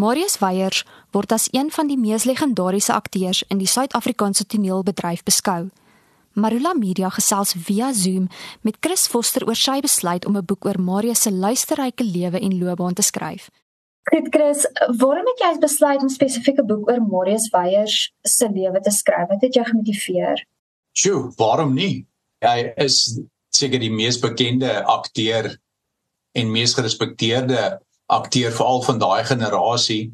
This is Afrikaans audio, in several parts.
Marius Weyers word as een van die mees legendariese akteurs in die Suid-Afrikaanse toneelbedryf beskou. Marula Media gesels via Zoom met Chris Foster oor sy besluit om 'n boek oor Marius se luisterryke lewe en loopbaan te skryf. Goed Chris, waarom het jy besluit om spesifiek 'n boek oor Marius Weyers se lewe te skryf? Wat het jou gemotiveer? Sjoe, waarom nie? Hy is seker die mees bekende akteur en mees gerespekteerde akteur veral van daai generasie.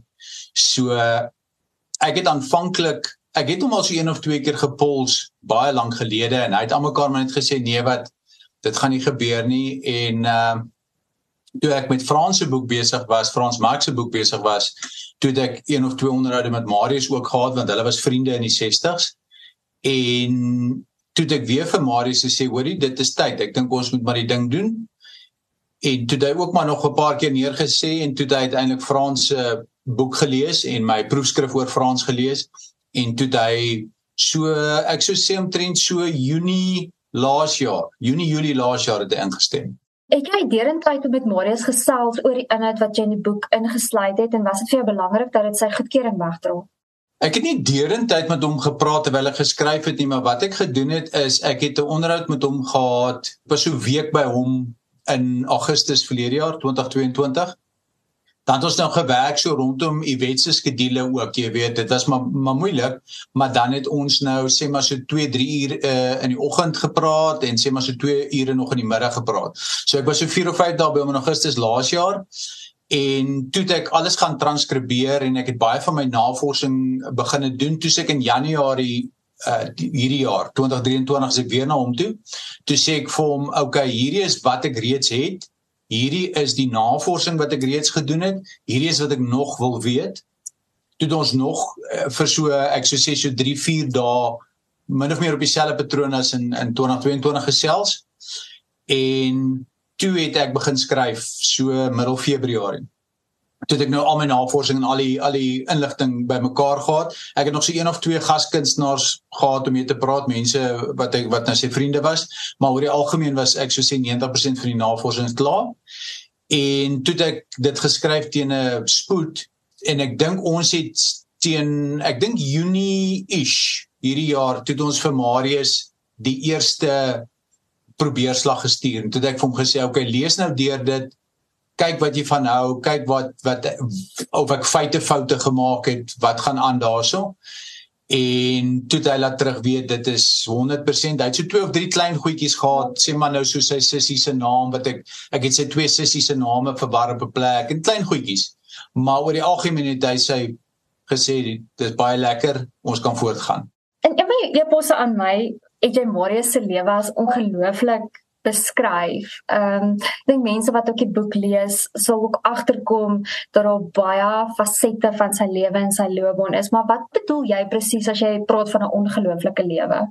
So ek het aanvanklik ek het hom al so een of twee keer gepols baie lank gelede en hy het almekaar net gesê nee wat dit gaan nie gebeur nie en uh toe ek met Frans se boek besig was, Frans Marx se boek besig was, toe het ek een of twee onderhoude met Marius ook gehad want hulle was vriende in die 60s. En toe het ek weer vir Marius gesê, hoorie, dit is tyd. Ek dink ons moet maar die ding doen en toe hy ook maar nog 'n paar keer neergesê en toe hy uiteindelik Frans se uh, boek gelees en my proefskrif oor Frans gelees en toe hy so ek sou sê omtrent so Junie laas jaar, Junie Julie laas jaar het hy ingestem. Ek het derentyd met Marius gesels oor die inhoud wat jy in die boek ingesluit het en was dit vir jou belangrik dat dit sy goedkeuring wegdra? Ek het nie derentyd met hom gepraat terwyl ek geskryf het nie, maar wat ek gedoen het is ek het 'n onderhoud met hom gehad, was so week by hom in Augustus verlede jaar 2022. Dan het ons nou gewerk so rondom Iwet se skedule ook, jy weet, dit was maar maar moeilik, maar dan het ons nou sê maar so 2, 3 uur uh, in die oggend gepraat en sê maar so 2 ure nog in die middag gepraat. So ek was so 4 of 5 dae by hom in Augustus laas jaar en toe het ek alles gaan transkribeer en ek het baie van my navorsing begine doen toe ek in Januarie uh die, hierdie jaar 2023 as ek weer na hom toe. Toe sê ek vir hom okay hierdie is wat ek reeds het. Hierdie is die navorsing wat ek reeds gedoen het. Hierdie is wat ek nog wil weet. Toe ons nog uh, vir so ek sou sê so 3 4 dae min of meer op dieselfde patroon as in in 2022 gesels. En toe het ek begin skryf so middel Februarie toe ek nou al my navorsing en al die al die inligting bymekaar gehad. Ek het nog so een of twee gaskunstenaars gehad om mee te praat, mense wat ek wat nou sy vriende was, maar oor die algemeen was ek so sê 90% van die navorsing klaar. En toe ek dit geskryf teen 'n spoed en ek dink ons het teen ek dink Junie-ish hierdie jaar toe ons vir Marius die eerste probeerslag gestuur toe het ek vir hom gesê, "Oké, okay, lees nou deur dit kyk wat jy van hou, kyk wat wat of ek feite foute gemaak het, wat gaan aan daarso. En toe hy laat terug weet dit is 100%. Hy het so twee of drie klein goedjies gehad, sê maar nou so sy sussie se naam wat ek ek het sy twee sussie se name verwar op 'n plek en klein goedjies. Maar oor die algemeen het hy sy gesê dit is baie lekker, ons kan voortgaan. En een van die eposse aan my, het jy Marius se lewe as ongelooflik beskryf. Ehm um, ek dink mense wat ook die boek lees sal ook agterkom dat daar baie fasette van sy lewe en sy loopbaan is, maar wat bedoel jy presies as jy praat van 'n ongelooflike lewe?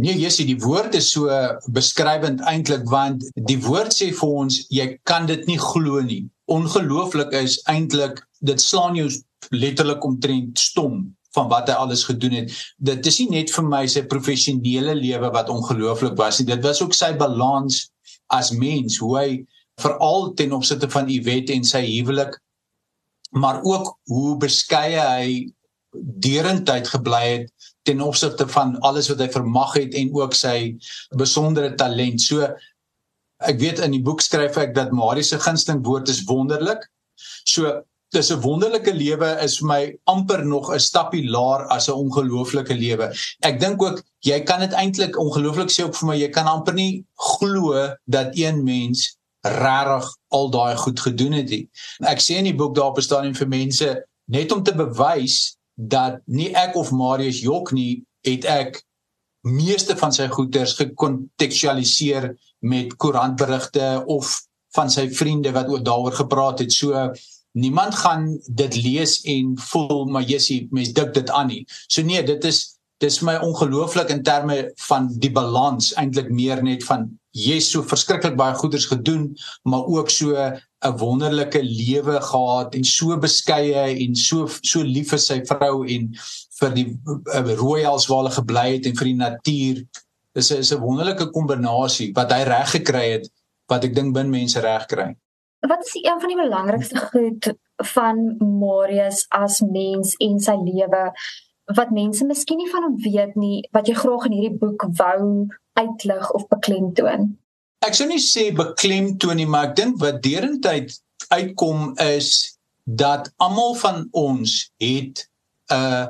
Nee, Jessie, die woord is so beskrywend eintlik want die woord sê vir ons jy kan dit nie glo nie. Ongelooflik is eintlik dit slaan jou letterlik omtrent stom van wat hy alles gedoen het. Dit is nie net vir my sy professionele lewe wat ongelooflik was nie. Dit was ook sy balans as mens, hoe hy veral ten opsigte van Iwet en sy huwelik maar ook hoe beskeie hy derentyd gebly het ten opsigte van alles wat hy vermag het en ook sy besondere talent. So ek weet in die boek skryf ek dat Marie se gunsteling woord is wonderlik. So dis 'n wonderlike lewe is vir my amper nog 'n stappie laer as 'n ongelooflike lewe. Ek dink ook jy kan dit eintlik ongelooflik sê ook vir my jy kan amper nie glo dat een mens regtig al daai goed gedoen het nie. Ek sê in die boek daar bestaan en vir mense net om te bewys dat nie ek of Marius Jok nie het ek meeste van sy goeders gekontekstualiseer met koerantberigte of van sy vriende wat oor daaroor gepraat het. So niemand gaan dit lees en voel maar Jessie mens dik dit aan nie. So nee, dit is dis my ongelooflik in terme van die balans eintlik meer net van Jesus so verskriklik baie goeders gedoen, maar ook so 'n wonderlike lewe gehad en so beskeie en so so lief vir sy vrou en vir die uh, royals waar hulle gebly het en vir die natuur. Dis 'n is 'n wonderlike kombinasie wat hy reg gekry het wat ek dink bin mense reg kry. Wat is een van die belangrikste goed van Marius as mens en sy lewe wat mense miskien nie van hom weet nie wat jy graag in hierdie boek wou uitlig of beklemtoon? Ek sou nie sê beklemtoon nie, maar ek dink wat derentyd uitkom is dat almal van ons het 'n uh,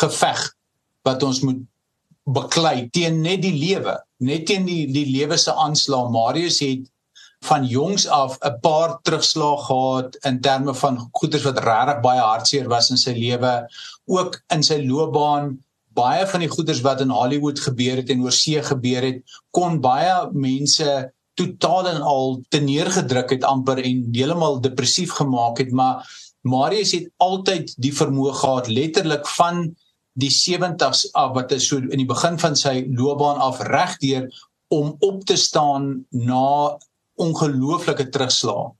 geveg wat ons moet beklei teen net die lewe, net teen die die lewe se aanslag. Marius het van jongs af 'n paar terugslae gehad in terme van goeders wat regtig baie hartseer was in sy lewe, ook in sy loopbaan. Baie van die goeders wat in Hollywood gebeur het en oor see gebeur het, kon baie mense totaal en al teneergedruk het amper en heeltemal depressief gemaak het, maar Marius het altyd die vermoë gehad letterlik van die 70s af wat is so in die begin van sy loopbaan af regdeur om op te staan na ongelooflike terugslag.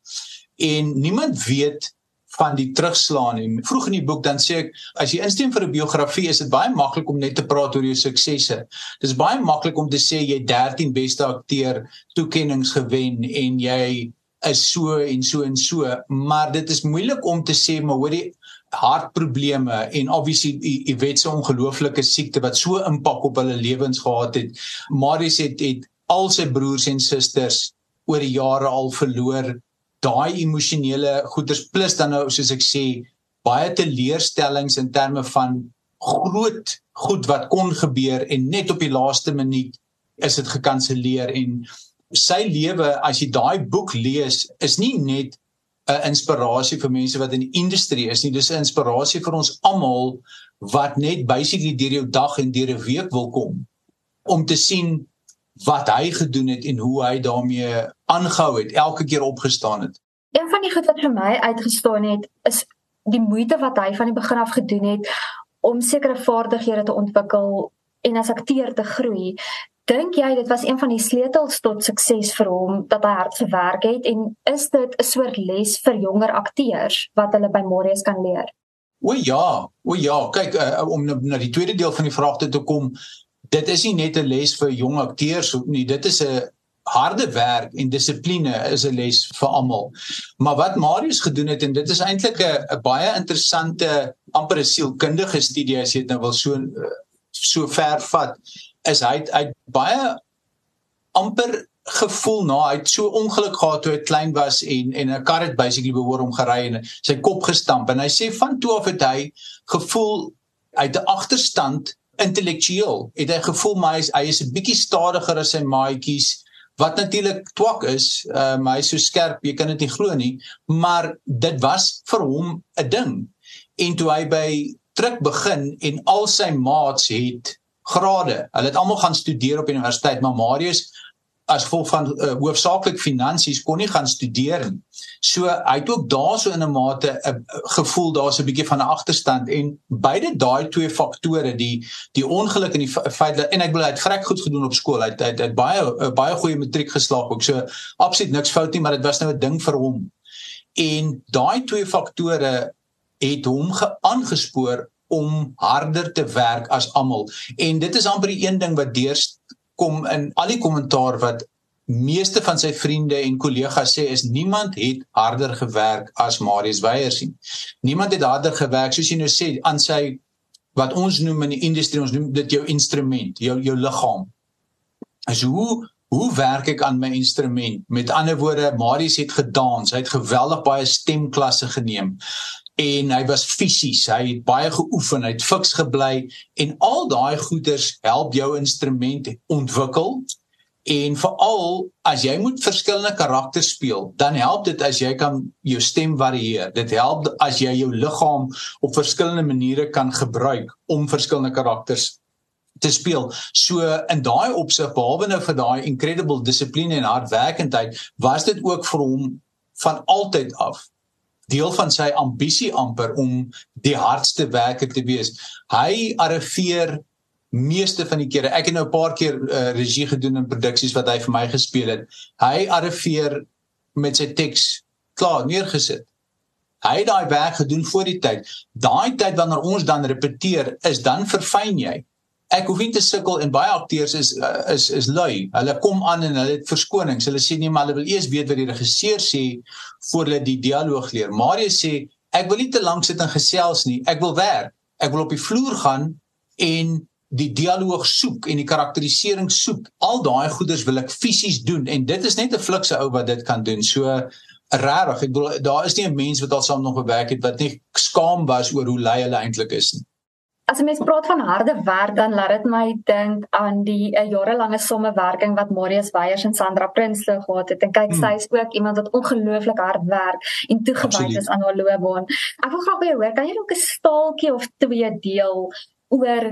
En niemand weet van die terugslaan nie. Vroeg in die boek dan sê ek as jy instem vir 'n biografie is dit baie maklik om net te praat oor jou suksesse. Dis baie maklik om te sê jy 13 beste akteur toekenninge gewen en jy is so en so en so, maar dit is moeilik om te sê maar hoorie hartprobleme en obviously die wetse ongelooflike siekte wat so impak op hulle lewens gehad het. Marius het het al sy broers en susters oor die jare al verloor. Daai emosionele goeders plus dan nou soos ek sê baie teleurstellings in terme van groot goed wat kon gebeur en net op die laaste minuut is dit gekanselleer en sy lewe as jy daai boek lees is nie net 'n inspirasie vir mense wat in die industrie is nie dis 'n inspirasie vir ons almal wat net basically deur jou dag en deur 'n week wil kom om te sien wat hy gedoen het en hoe hy daarmee aangehou het, elke keer opgestaan het. Een van die goed wat vir my uitgestaan het, is die moeite wat hy van die begin af gedoen het om sekere vaardighede te ontwikkel en as akteur te groei. Dink jy dit was een van die sleutels tot sukses vir hom dat hy hard gewerk het en is dit 'n soort les vir jonger akteurs wat hulle by Marius kan leer? O ja, o ja, kyk uh, om na die tweede deel van die vraag te kom, dit is nie net 'n les vir jong akteurs nie, dit is 'n harde werk en dissipline is 'n les vir almal. Maar wat Marius gedoen het en dit is eintlik 'n baie interessante amper 'n sielkundige studie as jy dit nou wil so so ver vat, is hy het, hy het baie amper gevoel na hy het so ongeluk gehad toe hy klein was en en 'n kar het basically behoor om gery en sy kop gestamp en hy sê van toe af het hy gevoel uit 'n agterstand intellektueel. Het hy gevoel maar hy is, hy is 'n bietjie stadiger as sy maatjies wat natuurlik twak is uh, maar hy is so skerp jy kan dit nie glo nie maar dit was vir hom 'n ding. En toe hy by truk begin en al sy maats het grade hulle het almal gaan studeer op universiteit maar Marius as gevolg van uh, hoofsaaklik finansies kon nie gaan studeer nie. So hy het ook daarso in 'n mate 'n uh, gevoel daar's 'n bietjie van 'n agterstand en beide daai twee faktore die die ongeluk en die feit dat en ek bedoel hy het vrek goed gedoen op skool. Hy het, hy het, hy het baie uh, baie goeie matriek geslaag ook. So absoluut niks fout nie, maar dit was nou 'n ding vir hom. En daai twee faktore het hom aangespoor om harder te werk as almal. En dit is amper die een ding wat deur kom in al die kommentaar wat meeste van sy vriende en kollegas sê is niemand het harder gewerk as Marius Weyers nie. Niemand het harder gewerk soos jy nou sê aan sy wat ons noem in die industrie ons noem dit jou instrument, jou jou liggaam. As hoe hoe werk ek aan my instrument? Met ander woorde, Marius het gedans, hy het geweldig baie stemklasse geneem en hy was fisies, hy het baie geoefen, hy het fiks gebly en al daai goeders help jou instrument ontwikkel. En veral as jy moet verskillende karakters speel, dan help dit as jy kan jou stem varieer. Dit help as jy jou liggaam op verskillende maniere kan gebruik om verskillende karakters te speel. So in daai opsig behalwe nou vir daai incredible dissipline en hardwerkendheid, was dit ook vir hom van altyd af deel van sy ambisie amper om die hardste werker te wees. Hy arriveer meeste van die kere. Ek het nou 'n paar keer uh, regie gedoen in produksies wat hy vir my gespeel het. Hy arriveer met sy teks klaar neergesit. Hy het daai werk gedoen voor die tyd. Daai tyd wanneer ons dan repeteer, is dan verfyn jy ek hoef nie te sukkel en baie akteurs is uh, is is lui. Hulle kom aan en hulle het verskonings. Hulle sê nee, maar hulle wil eers weet wat die regisseur sê voor hulle die dialoog leer. Marius sê ek wil nie te lank sit en gesels nie. Ek wil werk. Ek wil op die vloer gaan en die dialoog soek en die karakterisering soek. Al daai goeders wil ek fisies doen en dit is net 'n flikse ou wat dit kan doen. So regtig, ek bedoel daar is nie 'n mens wat al saam nog gewerk het wat nie skaam was oor hoe lui hulle eintlik is nie. As 'n mens praat van harde werk, dan laat dit my dink aan die 'n uh, jarelange samewerking wat Marius Weyers en Sandra Prinsloo gehad het. En kyk, hmm. sy is ook iemand wat ongelooflik hard werk en toegewyd is aan haar loopbaan. Ek wil graag by jou hoor, kan jy dalk 'n staaltjie of twee deel oor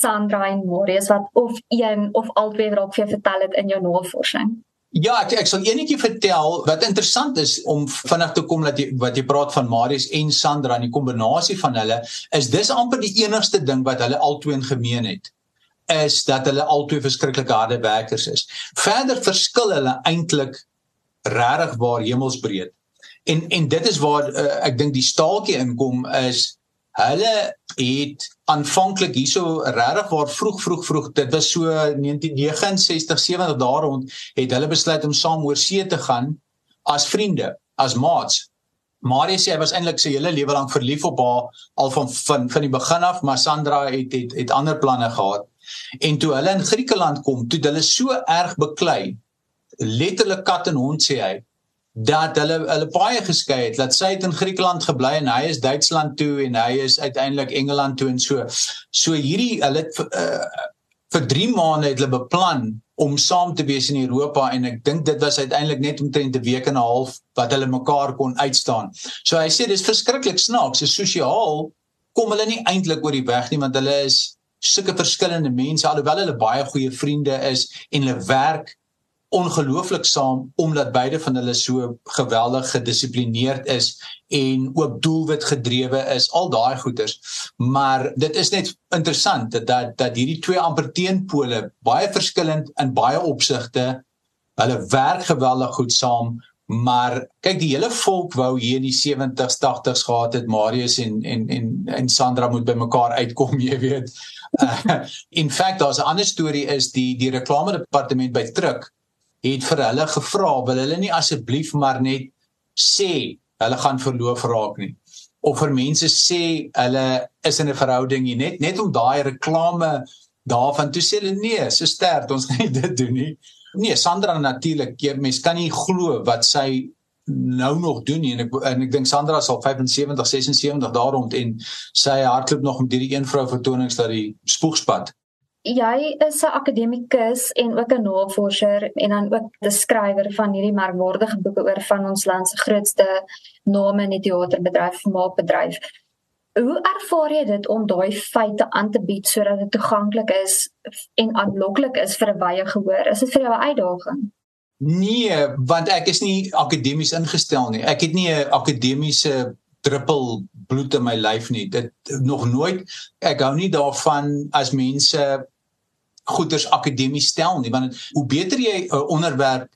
Sandra en Marius wat of een of albei dalk vir jou vertel het in jou navorsing? Ja, ek ek sal enetjie vertel wat interessant is om vinnig te kom dat jy wat jy praat van Marius en Sandra en die kombinasie van hulle is dis amper die enigste ding wat hulle albei in gemeen het is dat hulle albei verskriklik harde werkers is. Verder verskil hulle eintlik regtig waar hemelsbreed. En en dit is waar uh, ek dink die staaltjie inkom is hulle het aanvanklik hierso regtig waar vroeg vroeg vroeg dit was so 1969 70 daar rond het hulle besluit om saam oor see te gaan as vriende as maats. Marius sê hy was eintlik sy hele lewe lank verlief op haar al van van van die begin af maar Sandra het het het ander planne gehad. En toe hulle in Griekeland kom toe hulle so erg beklei. Letterlik kat en hond sê hy dat hulle hulle baie geskei het dat sy het in Griekeland gebly en hy is Duitsland toe en hy is uiteindelik Engeland toe en so so hierdie hulle het uh, vir 3 maande het hulle beplan om saam te wees in Europa en ek dink dit was uiteindelik net omtrent 'n week en 'n half wat hulle mekaar kon uitstaan. So hy sê dis verskriklik snaaks, so sosiaal kom hulle nie eintlik oor die weg nie want hulle is sulke verskillende mense alhoewel hulle baie goeie vriende is en hulle werk ongelooflik saam omdat beide van hulle so geweldig gedissiplineerd is en ook doelwit gedrewe is al daai goeters maar dit is net interessant dat dat, dat hierdie twee amper teenpole baie verskillend in baie opsigte hulle werk geweldig goed saam maar kyk die hele volk wou hier in die 70s 80s gehad het Marius en en en en Sandra moet by mekaar uitkom jy weet. Uh, in feite daar's 'n ander storie is die die reklame departement by Truk het vir hulle gevra wil hulle nie asseblief maar net sê hulle gaan verloof raak nie? Of vir mense sê hulle is in 'n verhouding nie net net om daai reklame daarvan toe sê hulle nee so sterk ons gaan dit doen nie. Nee Sandra natuurlik mense kan nie glo wat sy nou nog doen nie. En ek en ek dink Sandra sal 75 76 daar rond en sy hardloop nog met hierdie een vrou vertonings dat die spoegspad Jy is 'n akademikus en ook 'n navorser en dan ook die skrywer van hierdie merkwaardige boeke oor van ons land se grootste name in die teaterbedryf, maakbedryf. Hoe ervaar jy dit om daai feite aan te bied sodat dit toeganklik is en aanloklik is vir 'n wye gehoor? Is dit vir jou 'n uitdaging? Nee, want ek is nie akademies ingestel nie. Ek het nie 'n akademiese druppel bloed in my lyf nie. Dit nog nooit ek hou nie daarvan as mense goeders akademies stel nie, want hoe beter jy 'n onderwerp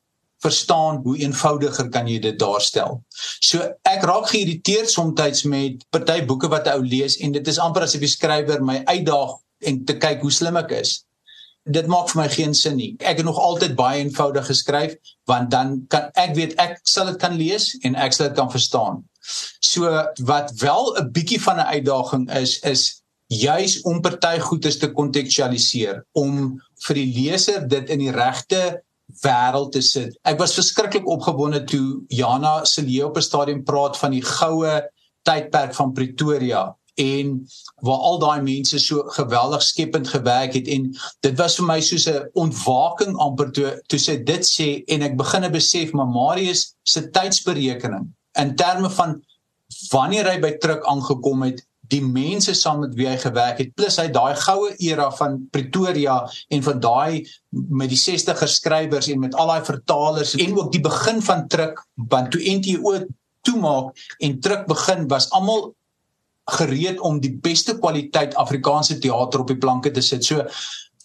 verstaan, hoe eenvoudiger kan jy dit daarstel. So ek raak geïrriteerd soms met party boeke wat ou lees en dit is amper asof die skrywer my uitdaag en te kyk hoe slim ek is. Dit maak vir my geen sin nie. Ek het nog altyd baie eenvoudig geskryf want dan kan ek weet ek sal dit kan lees en ek sal dit kan verstaan. So wat wel 'n bietjie van 'n uitdaging is is juis om party goedes te kontekstualiseer om vir die leser dit in die regte wêreld te sit. Ek was verskriklik opgewonde toe Jana Celie op 'n stadium praat van die goue tydperk van Pretoria en waar al daai mense so geweldig skepend gewerk het en dit was vir my soos 'n ontwaking amper toe toe sy dit sê en ek begine besef maar Marius se tydsberekening in terme van wanneer hy by Truk aangekom het die mense saam met wie hy gewerk het plus hy daai goue era van Pretoria en van daai met die 60er skrywers en met al daai vertalers en ook die begin van Truk want toe NTO toemaak en Truk begin was almal gereed om die beste kwaliteit Afrikaanse teater op die planke te sit. So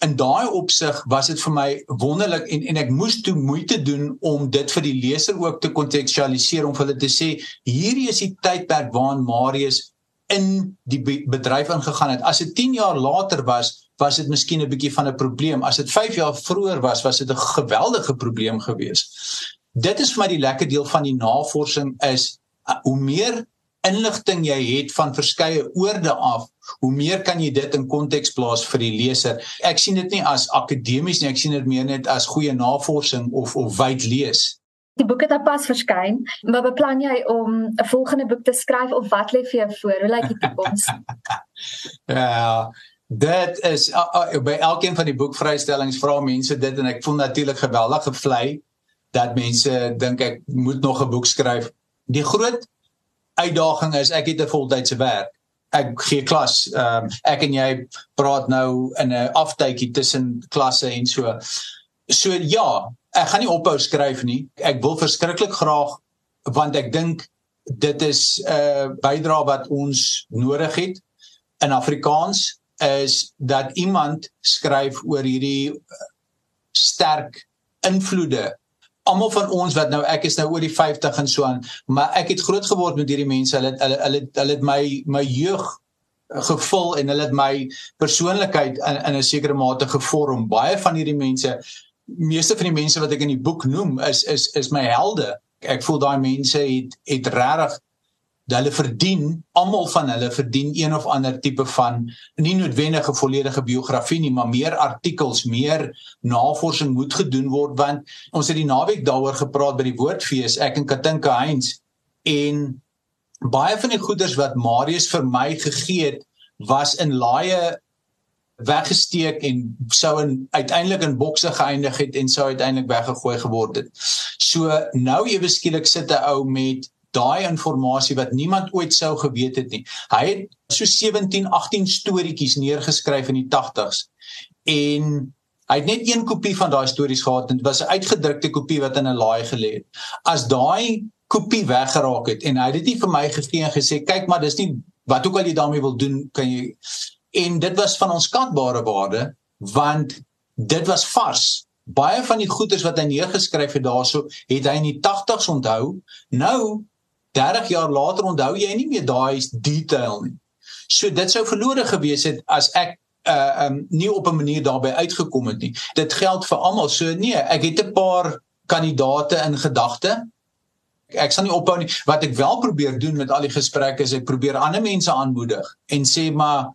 in daai opsig was dit vir my wonderlik en en ek moes toe moeite doen om dit vir die leser ook te kontekstualiseer om vir hulle te sê hierdie is die tydperk waarin Marius in die bedryf ingegaan het. As dit 10 jaar later was, was dit miskien 'n bietjie van 'n probleem. As dit 5 jaar vroeër was, was dit 'n geweldige probleem geweest. Dit is vir my die lekker deel van die navorsing is uh, hoe meer inligting jy het van verskeie oorde af, hoe meer kan jy dit in konteks plaas vir die leser. Ek sien dit nie as akademies nie, ek sien dit meer net as goeie navorsing of of wyd lees. Die boek het pas verskyn. Wat beplan jy om 'n volgende boek te skryf of wat lê vir jou voor? Hoe lyk die toekoms? ja, dit is uh, uh, by elkeen van die boekvrystellings vra mense dit en ek voel natuurlik geweldig gevlei dat mense dink ek moet nog 'n boek skryf. Die groot uitdaging is ek het 'n voltydse werk. Ek gee klas. Ehm um, ek en jy praat nou in 'n aftydjie tussen klasse en so. So ja, ek gaan nie ophou skryf nie. Ek wil verskriklik graag want ek dink dit is 'n uh, bydrae wat ons nodig het in Afrikaans is dat iemand skryf oor hierdie sterk invloede. Almal van ons wat nou ek is nou oor die 50 en so aan, maar ek het groot geword met hierdie mense. Hulle hulle hulle hulle het my my jeug gevul en hulle het my persoonlikheid in in 'n sekere mate gevorm. Baie van hierdie mense meeste van die mense wat ek in die boek noem is is is my helde. Ek voel daai mense het het regtig hulle verdien, almal van hulle verdien een of ander tipe van nie noodwendige volledige biografie nie, maar meer artikels, meer navorsing moet gedoen word want ons het die naweek daaroor gepraat by die woordfees ek en Katinka Heinz en baie van die goeders wat Marius vir my gegee het was in laaie weggesteek en sou in uiteindelik in bokse geëindig het en sou uiteindelik weggegooi geword het. So nou ewe skielik sit 'n ou met daai inligting wat niemand ooit sou geweet het nie. Hy het so 17, 18 storieetjies neergeskryf in die 80s en hy het net een kopie van daai stories gehad en dit was 'n uitgedrukte kopie wat in 'n laai gelê het. As daai kopie weggeraak het en hy het dit nie vir my gegee en gesê kyk maar dis nie wat ook al jy daarmee wil doen kan jy en dit was van onskatbare waarde want dit was vars. Baie van die goeders wat hy neergeskryf het daarso het hy in die 80s onthou. Nou 30 jaar later onthou jy nie meer daai detail nie. So dit sou verlore gewees het as ek uh um nie op 'n manier daarbey uitgekom het nie. Dit geld vir almal. So nee ek het 'n paar kandidate in gedagte. Ek sal nie ophou nie. Wat ek wel probeer doen met al die gesprekke is ek probeer ander mense aanmoedig en sê maar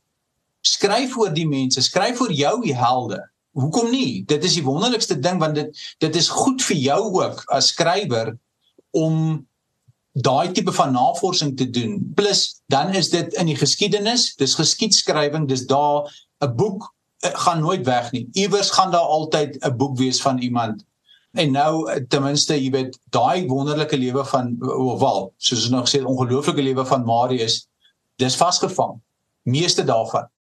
skryf oor die mense, skryf oor jou helde. Hoekom nie? Dit is die wonderlikste ding want dit dit is goed vir jou ook as skrywer om daai tipe van navorsing te doen. Plus dan is dit in die geskiedenis, dis geskiedskrywing, dis daar 'n boek eh, gaan nooit weg nie. Iewers gaan daar altyd 'n boek wees van iemand. En nou eh, ten minste, jy weet, daai wonderlike lewe van wel, soos ons nog sê, ongelooflike lewe van Marius, dis vasgevang. Meeste daarvan